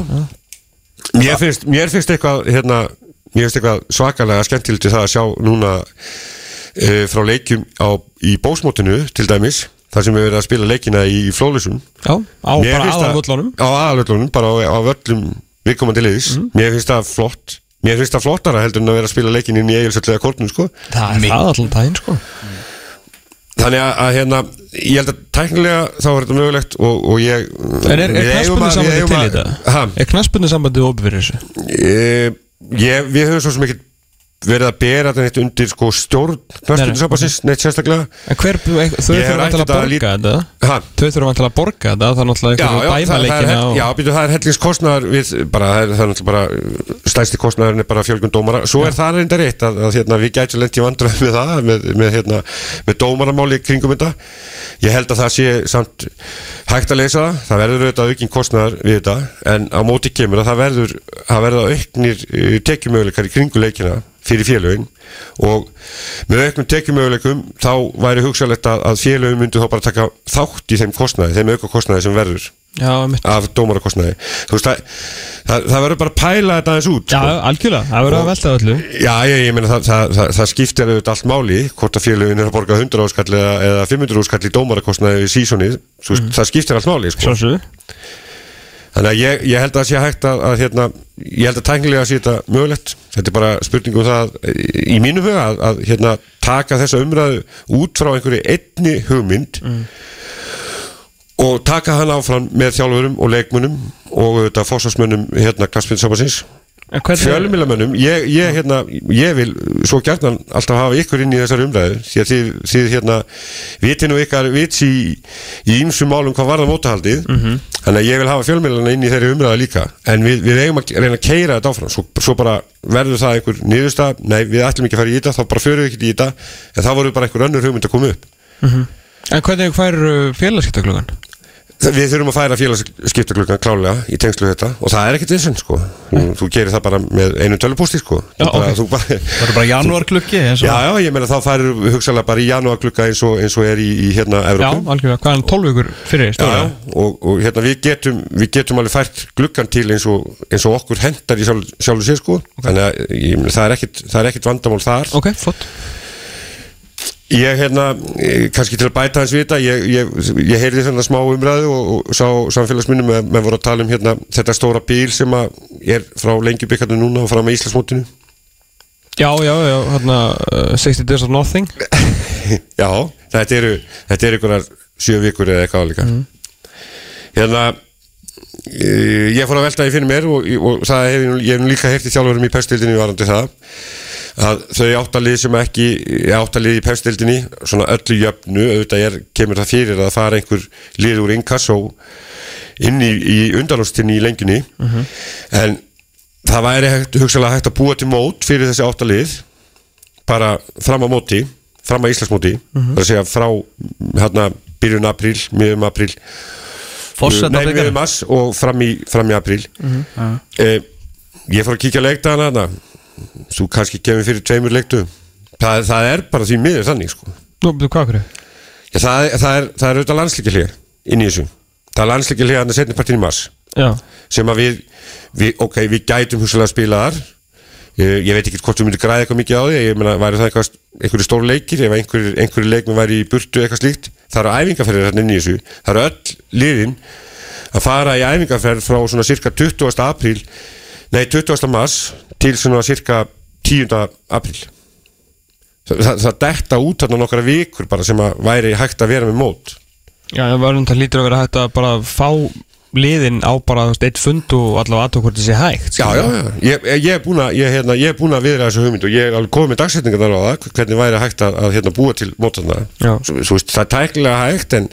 mér finnst, mér finnst eitthvað hérna, mér finnst eitthvað svakalega skemmtilegt það að sjá núna e, frá leikjum á, í bósmótinu til dæmis, þar sem við verðum að spila leikina í flóðlösum Já, á Mér bara aðalvöllunum Á aðalvöllunum, bara á, á völlum viðkomandi liðis Mér finnst það flott Mér finnst það flottara heldur en að vera að spila leikin inn í eigilsöllega kortnum sko. Það er það allan daginn sko Þannig að, að hérna, ég held að tæknilega þá er þetta mögulegt og, og ég En er, er knaspunni sambandi til þetta? Ha? Er knaspunni sambandi opið fyrir þessu? e, ég, Við höfum svo ekki verið að bera þetta neitt undir sko, stjórn knarspindusambansins, neitt sérstaklega. En hver, þau vantilega þetta að borga þetta? Þau þurfa vantilega að borga þetta? Það er náttúrulega einhverju já, býtu, það er bara, það er, náttúrulega bara stæsti kostnaðurinn er bara fjölgun dómara. Svo er það reynda rétt að, að hérna, við gætum lent í vandræð með það með, með, hérna, með dómaramáli kringum þetta. Ég held að það sé samt hægt að leysa það, það verður auðvitað aukinn kostnaðar við þetta, en á móti kemur að það verður, það verður auknir uh, tekjumöguleikar í kringu leikina fyrir félögin. Og með auknum tekjumöguleikum þá væri hugsalegt að, að félögin myndu þá bara taka þátt í þeim kostnaði, þeim auka kostnaði sem verður Já, af dómarakostnaði. Þú veist það, það, það verður bara að pæla þetta aðeins út Já, sko. algjörlega, það verður að velta öllu. Já ég, ég meina það, það, það, það skiptir auðvitað allt máli hvort að félögin er að borga 100 áskall eða, eða 500 áskall í dómarakostnaði í sísonið, mm. Það skiptir allt máli sko. Sjálfsögðu þannig að ég, ég held að það sé hægt að, að hérna, ég held að tæknilega sé þetta mögulegt. Þetta er bara spurning um það í mínu huga að, að hérna, taka þessa umræðu út frá einhverju einni hugmynd og taka hann áfram með þjálfurum og leikmunum og þetta fósasmönnum hérna klassmyndsambansins En hvernig fjölmilamönnum, ég, ég, hérna, ég vil svo gjarnan alltaf hafa ykkur inn í þessar umræðu því að þið, hérna viti nú ykkar vits í í ýmsum málum hvað varða mótahaldið. Mhm. þannig að ég vil hafa fjölmilana inn í þeirri umræðu líka. En við, við eigum að reyna að keira þetta áfram. Svo, svo bara verður það einhver niðurstað nei, við ætlum ekki að fara í þetta, þá bara förum við ekki í þetta. En þá voru bara einhver önnur hugmynd að koma upp. En hvernig fær félagskiptaklungan? Við þurfum að færa félagsskiptagluggan klálega í tengslu þetta. Og það er ekkert þessin sko. þú, þú gerir það bara með einu tölupústi sko. Já, bara, ok. þú bara, Það eru bara og Já, já, ég meina þá færir hugsalega bara í janúarklukka eins eins og er í, í hérna Já, Evrópu. algjörlega, hvað er hann 12 vikur fyrir Já, stóra? já, og, og hérna við getum, við getum alveg fært gluggan til eins og, eins og okkur hendar í sjálf, sjálfu sér sko. Þannig að ég, það, er er ekkit vandamál þar. Ok, flott Ég hérna, eh, kannski til að bæta hans við þetta, ég, ég, ég heyrði þennan smá umræðu og, og sá samfélagsminnum með, með voru að tala um hérna þetta stóra bíl sem að er frá lengjubikkarnu núna og fram með Íslandsmótinu. Já, já, já, hérna uh, 60 Days of Nothing. Já, þetta eru þetta eru einhverjar sjö vikur eða eitthvað álíka Hérna eh, ég fór að velta því fyrir mér og, og það hef ég, nú- ég líka heyrt í þjálfurum í pestildinni varandi það að þau áttalið sem ekki áttalið í pestildinni svona öllu jöfnu, auðvitað er, kemur það fyrir að það fara einhver lið úr inkassó inn í, í undanlóstinni í lengjunni. En það væri hægt, hugsalega hægt að búa til mót fyrir þessi áttalið bara fram á móti fram á Íslandsmóti. Það er að segja frá hérna byrjun apríl, miðum Nei, blikar. miðum mars og fram í, fram í apríl. Eh, ég fór að kíkja leikdana þarna þú kannski kemur fyrir tveimur leiktu það, það er bara því miður þannig sko. Nú, hvað hverju? Já, það, er- það er, það er auðvitað landsleikja hlýja inn í þessu. Það er landsleikja hlýja hann að setja partin í mars. Já, sem að við, við ok, við gætum hugsalega að spila þar. Ég, ég veit ekki hvort við myndum græða eitthvað mikið á því ég meina, væri það eitthvað, einhverju stór leikir? Ef einhverju, einhverju leikmi væri í burtu eitthvað slíkt, það eru æfingarferðir hérna inn í þessu. Það eru öll liðin að fara í æfingarferð frá svona cirka 20. apríl nei, 20. mars til svona cirka 10. apríl það, það, það detta út þarna nokkra vikur bara sem að væri hægt að vera með mót já, það var það lítur að vera hægt að bara fá liðin á bara eitt fund og allavega aðtók hvort þessi hægt Já, já, já, ég, ég er búin að ég, hérna, ég er búin að viðra þessu hugmynd og ég er komið með dagsetningar þar á það hvernig væri hægt að, að hérna, búa til mótarna Já. svo, svo, veist, það er tæknilega hægt en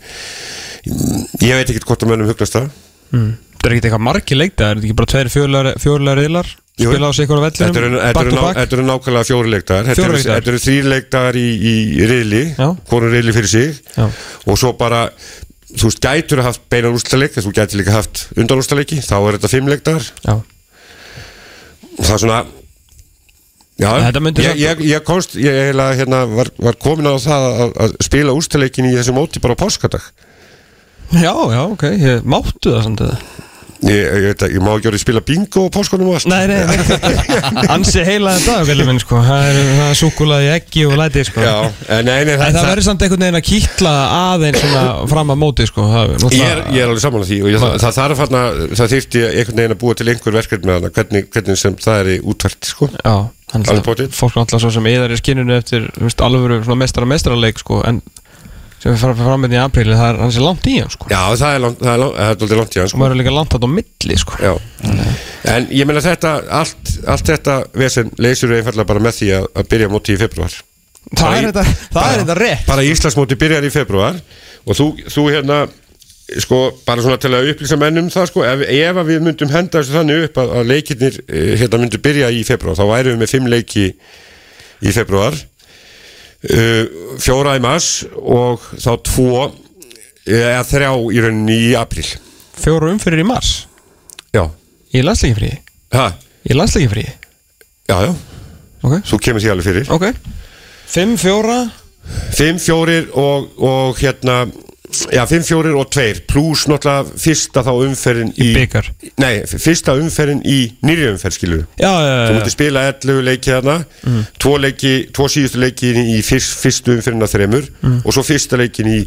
ég veit ekki hvort að mönnum hugnast það mm. Er ekkert eitthvað margi leikta, er þetta ekki bara tveir fjórlega reyðlar Jú. spila á sig ykkur á vellinum, to ná, back? þetta eru nákvæmlega fjóri leikdagar. Þetta eru, leikdagar. í, í riðli Já. hvorum riðli fyrir sig. Já. og svo bara þú veist, gætur haft beinan úrslaleik þú gætur líka haft undan úrslaleiki þá er þetta fimmleikdagar Já, það er svona Já, ég, ég, ég komst, ég eiginlega hérna, var, var komin á það að, að spila úrstaleikin í þessu móti bara á páskadag. Já, já, ok, ég máttu það samt eða ég, ég, veit að, ég má ekki orðið spila bingo á páskunum og allt. Nei, nei, nei, ansi heilaði dag, velum minn, sko. Það er, það er súkulaði eggi og læti, sko. Já, en nei, nei, En það verður samt einhvern veginn að kýtla aðeins svona fram að móti, sko. Það, er Ég er, ég er alveg saman að því og ég, það, það þarf hann að það þyrfti einhvern veginn að búa til einhver verkefni með hana, hvernig, hvernig sem það er í útvært sko. Já, hann Alveg potið. fólk er alltaf svo sem eðar í skinnunu eftir, þú veist, alvöru svona mestara mestrarleik, sko, en sem við fara fram með í apríli, það er hans er langt í hann, sko. Já, það er langt, það er langt, það er langt í hann og sko. maður er líka langt þetta á milli, sko. Já, en ég meina þetta allt, allt þetta vesen leysir við einfallega bara með því að, að byrja móti í februar Það er þetta, það er þetta rétt. bara Íslandsmóti byrjar í februar og þú, þú hérna sko, bara svona til að upplýsa mennum það sko, ef, ef að við myndum henda þessu þannig upp að, að leikirnir eh, hérna myndu byrja í februar, þá værum við með fimm leiki í februar fjóra í mars og þá tvo eða þrjá í rauninni í april Fjóru umfyrir í mars, já, í landsleikifríi ha, Í landsleikifríi, já, já, ok, þú kemur því alveg fyrir. Ok. Fimm, fjóra, fimm, fjórir og, og hérna já, fimm, fjórir og tveir pluss náttúrulega fyrsta þá umferðin í, Í bikar. nei, fyrsta umferðin í nýri umferð skilur já, já, þú já, mútti spila 11 leiki þarna Mm. tvo, leiki, tvo síðustu leiki í fyrst, fyrstu umferðin að þremur Mm. og svo fyrsta leikin í,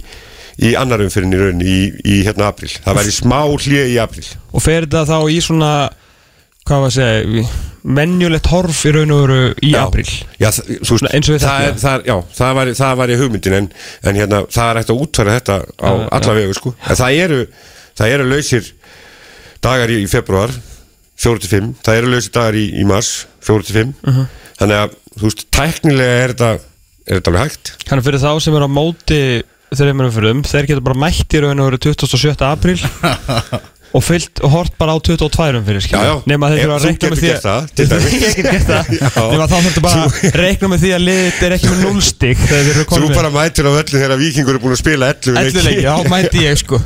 í annar umferðin í raun í, í hérna april það væri smá hlið í april og fer þetta þá í svona hvað var að segja menjulegt horf í raun og veru í Já. apríl Eins og við er, það, var, það var í hugmyndin en, en hérna, það er ekkert að útfæra þetta á Já, alla vegu sko. en það eru, það eru lausir dagar í, í februar 4-5, það eru lausir dagar í, í mars 4-5 Mhm. þannig að þú veist, tæknilega er þetta er þetta alveg hægt Þannig fyrir þá sem er á móti þreymur umfyrum, þeir geta bara mætt í raun og veru 27. apríl og fyllt og hort bara á 22 umfyrir Já, já. nema þeir þurfa að reikna með því dæmis. ég get gert það. Nema þá þurftu bara að reikna með því að liðið er ekki með 0 stig þegar þeir eru Þú bara mætir á öllu þegar vikingur er búin að spila 11 11 leiki, já mæti ég sko.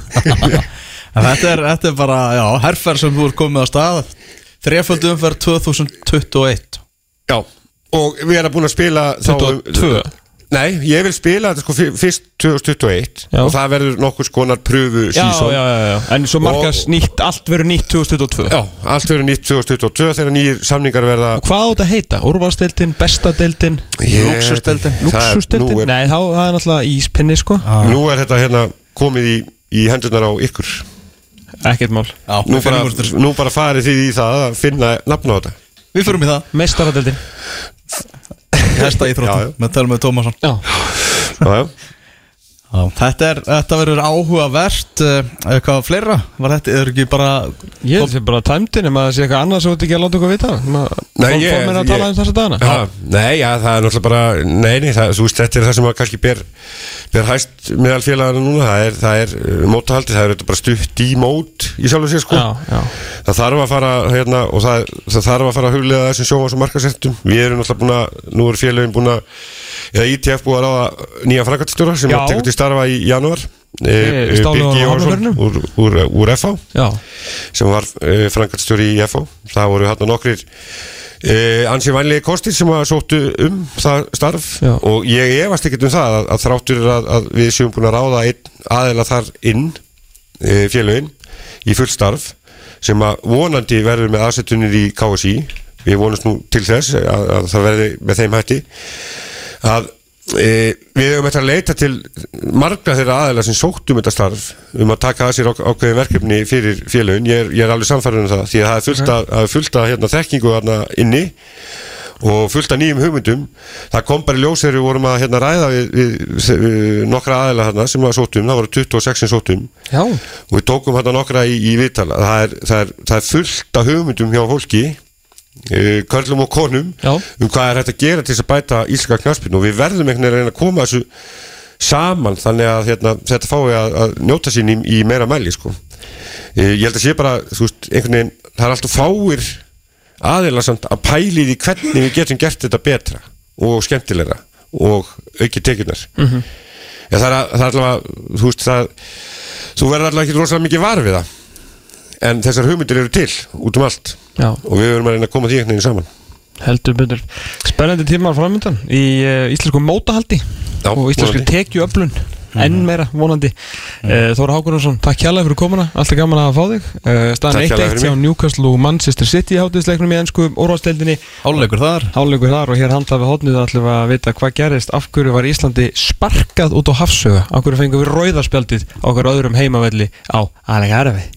Þetta er, þetta er bara, já, herferð sem þú er komið á stað. Þreföldu umferð 2021 Já, og við erum búin að spila þá- 22. Nei, ég vil spila þetta sko fyr- fyrst 2021 Já. og það verður nokkur skonar pröfu já, sísón já, já, já, en svo markast Og- nýtt, allt verður nýtt 2022 Já, allt verður nýtt 2022 þegar nýjir samningar verða og hvað á þetta heita? Úrvalsdeildin, bestadeildin? Ég- Lúxusdeildin. Það er- Nei, þá það er náttúrulega íspinni sko. Nú er þetta hérna komið í, í hendurnar á ykkur. Ekkert mál. Já, nú bara, nú bara farið þið í það að finna nafn á þetta. Við fyrir í það. Mestaradeildin Hesta íþróttum Með tölum með Tómasson. Já. Já, já. Já, þetta, er, þetta verður áhugavert uh, Eitthvað fleira? Var þetta, er ekki bara Ég held því bara tæmdin en maður sé eitthvað annað sem þú ert ekki að láta okkur vita. Maður Nei, ég- að ég- tala um þessa dagana? Já, nei, já, það er náttúrulega bara Nei, nei, það, þú veist, þetta er það sem að kannski ber, ber hæst meðal félagana núna. Það er, það er uh, mótahaldi, það er bara stutt í mót í sjálfu sér sko. Já, já. Það þarf að fara, hérna, og það, það þarf að fara að huglega þessum sjómas og markasettum Við erum náttúrulega búin að, nú er félagin búin að eða ITF búið að ráða nýja frækastjóra sem tekur til starfa í janúar. E, Jóhansson Hafnarfirðinum. úr, úr, úr FH Já, sem var uh, frangatstjóri í FH það voru hérna nokkrir uh, ansi vænlegi kostir sem að sóttu um það starf. Já. og ég efast ekkert um það að, að þráttur að, að við séum búin að ráða einn aðeila þar inn uh, félögin í full starf sem að vonandi verður með aðsettunir í KSI við vonumst nú til þess að, að það verði með þeim hætti að e, við höfum eftir að leita til margra þeirra aðeila sem sóttum þetta starf um að taka að sér ák ákveðin verkefni fyrir félögin, ég er, ég er alveg samfærður um það því að það er fullt að, að, fullt að hérna, þekkingu þarna inni og fullt af nýjum hugmyndum. Það kom bara í ljós þegar við vorum að hérna, ræða við, við, við nokkra aðeila hérna, sem var sóttum, það voru 26 sem sóttum já, og við tókum hérna nokkra í, í viðtal. Það er, það, er, það er fullt af hugmyndum hjá fólki uh, körlum og konum Já. um hvað er hægt að gera til þess að bæta íslenska knaspinu og við verðum einhvern veginn að reyna að koma þessu saman þannig að hérna, þetta fái að, að njóta sín í, í meira mæli sko. uh, ég held að sé bara veist, veginn, það er alltaf fáir aðeila samt að pæli því hvernig við getum gert þetta betra og skemmtilegra og auki tekjurnar mm -hmm. það, er, er allavega þú þú verður alltaf ekki rosalega mikið var við það en þessar hugmyndir eru til út um allt. Já, og við verðum að reyna að koma því einhvern veginn saman. Heldur betur. Spennandi tímar framöndan í uh, íslensku mótahaldi Já, og íslensku tekjuöflun. Enn meira vonandi. Uh, Þóra Hákunarsson, takk hjálpa fyrir komuna. Alltaf gaman að fá þig. Uh, staðan Takk kærlega 1-1 fyrir hjá mig. Newcastle og Manchester City hátíðisleiknum í ennsku óráðsteldinni Háluleikur þar. Þar og hér handla við hotnið ætlum við að vita hvað gerist. Af hverju var Íslandi sparkað út á hafsöga af hverju fengum við rauðarspjaldið á okkur öðrum heimavelli á Allega Arfi